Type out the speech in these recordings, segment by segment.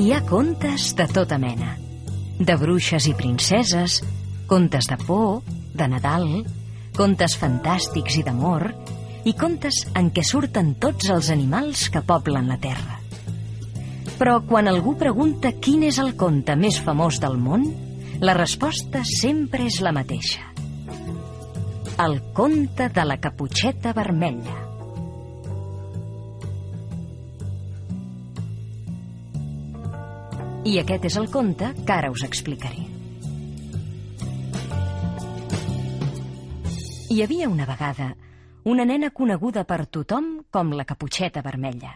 Hi ha contes de tota mena. De bruixes i princeses, contes de por, de Nadal, contes fantàstics i d'amor, i contes en què surten tots els animals que poblen la Terra. Però quan algú pregunta quin és el conte més famós del món, la resposta sempre és la mateixa. El conte de la caputxeta vermella. I aquest és el conte que ara us explicaré. Hi havia una vegada una nena coneguda per tothom com la caputxeta vermella.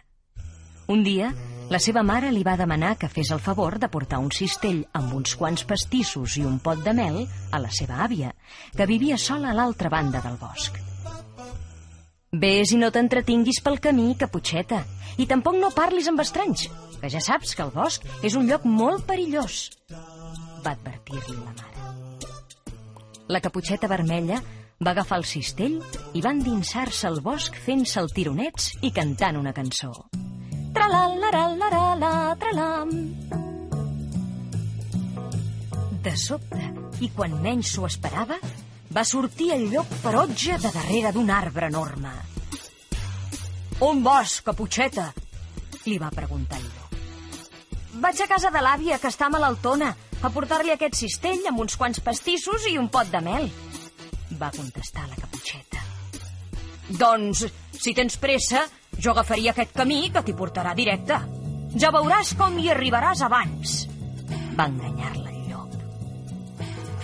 Un dia, la seva mare li va demanar que fes el favor de portar un cistell amb uns quants pastissos i un pot de mel a la seva àvia, que vivia sola a l'altra banda del bosc. Ves i no t'entretinguis pel camí, caputxeta, i tampoc no parlis amb estranys, que ja saps que el bosc és un lloc molt perillós, va advertir-li la mare. La caputxeta vermella va agafar el cistell i va endinsar-se al bosc fent-se el tironets i cantant una cançó. Tralalarala, tralam. De sobte, i quan menys s'ho esperava, va sortir el llop ferotge de darrere d'un arbre enorme. On vas, caputxeta? li va preguntar el llop. Vaig a casa de l'àvia, que està malaltona, a portar-li aquest cistell amb uns quants pastissos i un pot de mel, va contestar la caputxeta. Doncs, si tens pressa, jo agafaria aquest camí que t'hi portarà directe. Ja veuràs com hi arribaràs abans. Va enganyar-la.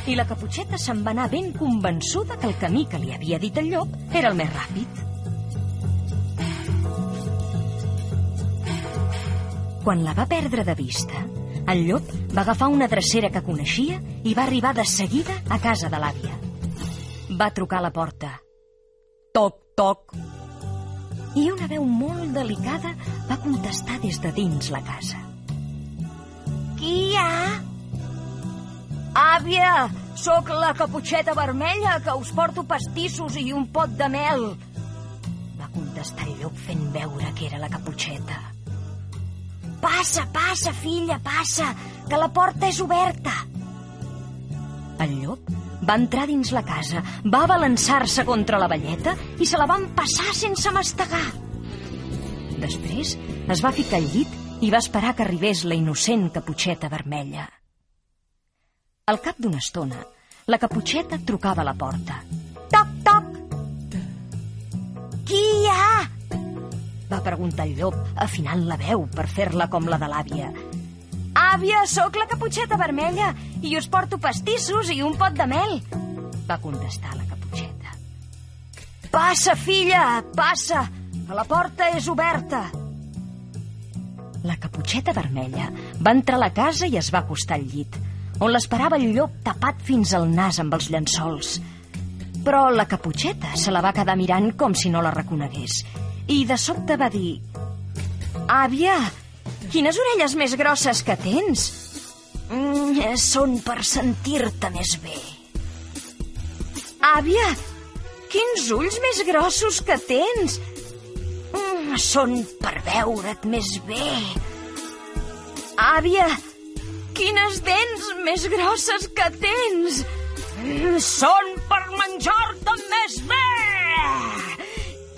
I la caputxeta se'n va anar ben convençuda que el camí que li havia dit el llop era el més ràpid. Quan la va perdre de vista, el llop va agafar una drecera que coneixia i va arribar de seguida a casa de l'àvia. Va trucar a la porta. Toc, toc. I una veu molt delicada va contestar des de dins la casa. Qui hi ha? Àvia, sóc la caputxeta vermella que us porto pastissos i un pot de mel. Va contestar el llop fent veure que era la caputxeta. Passa, passa, filla, passa, que la porta és oberta. El llop va entrar dins la casa, va balançar-se contra la velleta i se la van passar sense mastegar. Després es va ficar al llit i va esperar que arribés la innocent caputxeta vermella. Al cap d'una estona, la caputxeta trucava a la porta. Toc, toc! Qui hi ha? Va preguntar el llop, afinant la veu per fer-la com la de l'àvia. Àvia, sóc la caputxeta vermella i us porto pastissos i un pot de mel, va contestar la caputxeta. Passa, filla, passa, que la porta és oberta. La caputxeta vermella va entrar a la casa i es va acostar al llit, on l'esperava el llop tapat fins al nas amb els llençols. Però la caputxeta se la va quedar mirant com si no la reconegués i de sobte va dir Àvia, quines orelles més grosses que tens? Mm, són per sentir-te més bé. Àvia, quins ulls més grossos que tens? Mm, són per veure't més bé. Àvia, quines dents més grosses que tens? Són per menjar-te més bé!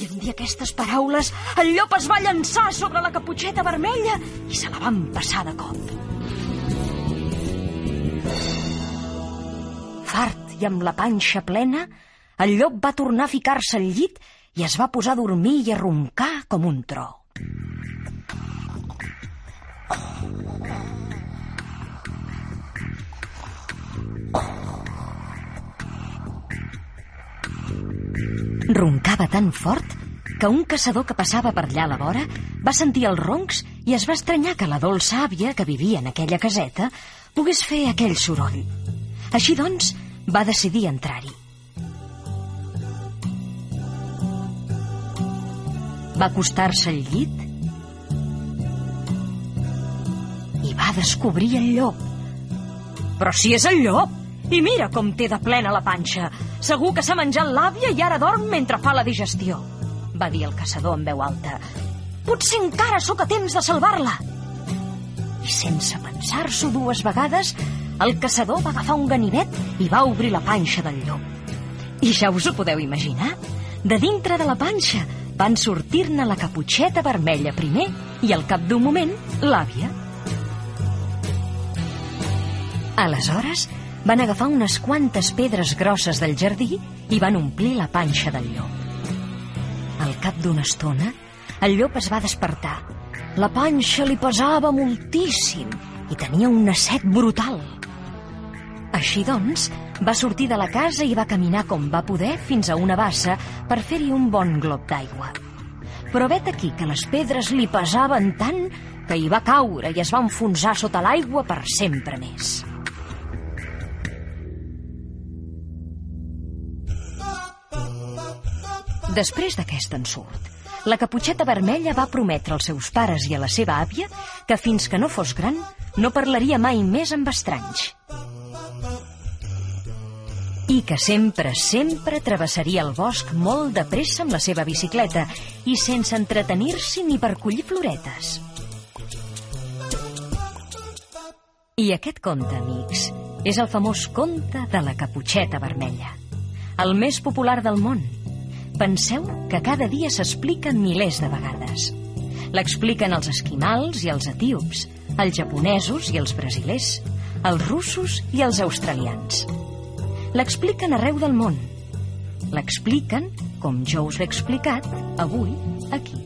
I en dir aquestes paraules, el llop es va llançar sobre la caputxeta vermella i se la van passar de cop. Fart i amb la panxa plena, el llop va tornar a ficar-se al llit i es va posar a dormir i a roncar com un tro. Roncava tan fort que un caçador que passava per allà a la vora va sentir els roncs i es va estranyar que la dolça àvia que vivia en aquella caseta pogués fer aquell soroll. Així doncs, va decidir entrar-hi. Va acostar-se al llit i va descobrir el llop. Però si és el llop! I mira com té de plena la panxa. Segur que s'ha menjat l'àvia i ara dorm mentre fa la digestió, va dir el caçador en veu alta. Potser encara sóc a temps de salvar-la. I sense pensar-s'ho dues vegades, el caçador va agafar un ganivet i va obrir la panxa del llop. I ja us ho podeu imaginar? De dintre de la panxa van sortir-ne la caputxeta vermella primer i al cap d'un moment l'àvia. Aleshores, van agafar unes quantes pedres grosses del jardí i van omplir la panxa del llop. Al cap d'una estona, el llop es va despertar. La panxa li pesava moltíssim i tenia una set brutal. Així doncs, va sortir de la casa i va caminar com va poder fins a una bassa per fer-hi un bon glob d'aigua. Però vet aquí que les pedres li pesaven tant que hi va caure i es va enfonsar sota l'aigua per sempre més. Després d'aquest ensurt, la caputxeta vermella va prometre als seus pares i a la seva àvia que fins que no fos gran no parlaria mai més amb estranys. I que sempre, sempre travessaria el bosc molt de pressa amb la seva bicicleta i sense entretenir-s'hi ni per collir floretes. I aquest conte, amics, és el famós conte de la caputxeta vermella, el més popular del món, Penseu que cada dia s'explica milers de vegades. L'expliquen els esquimals i els etíops, els japonesos i els brasilers, els russos i els australians. L'expliquen arreu del món. L'expliquen com jo us l'he explicat avui aquí.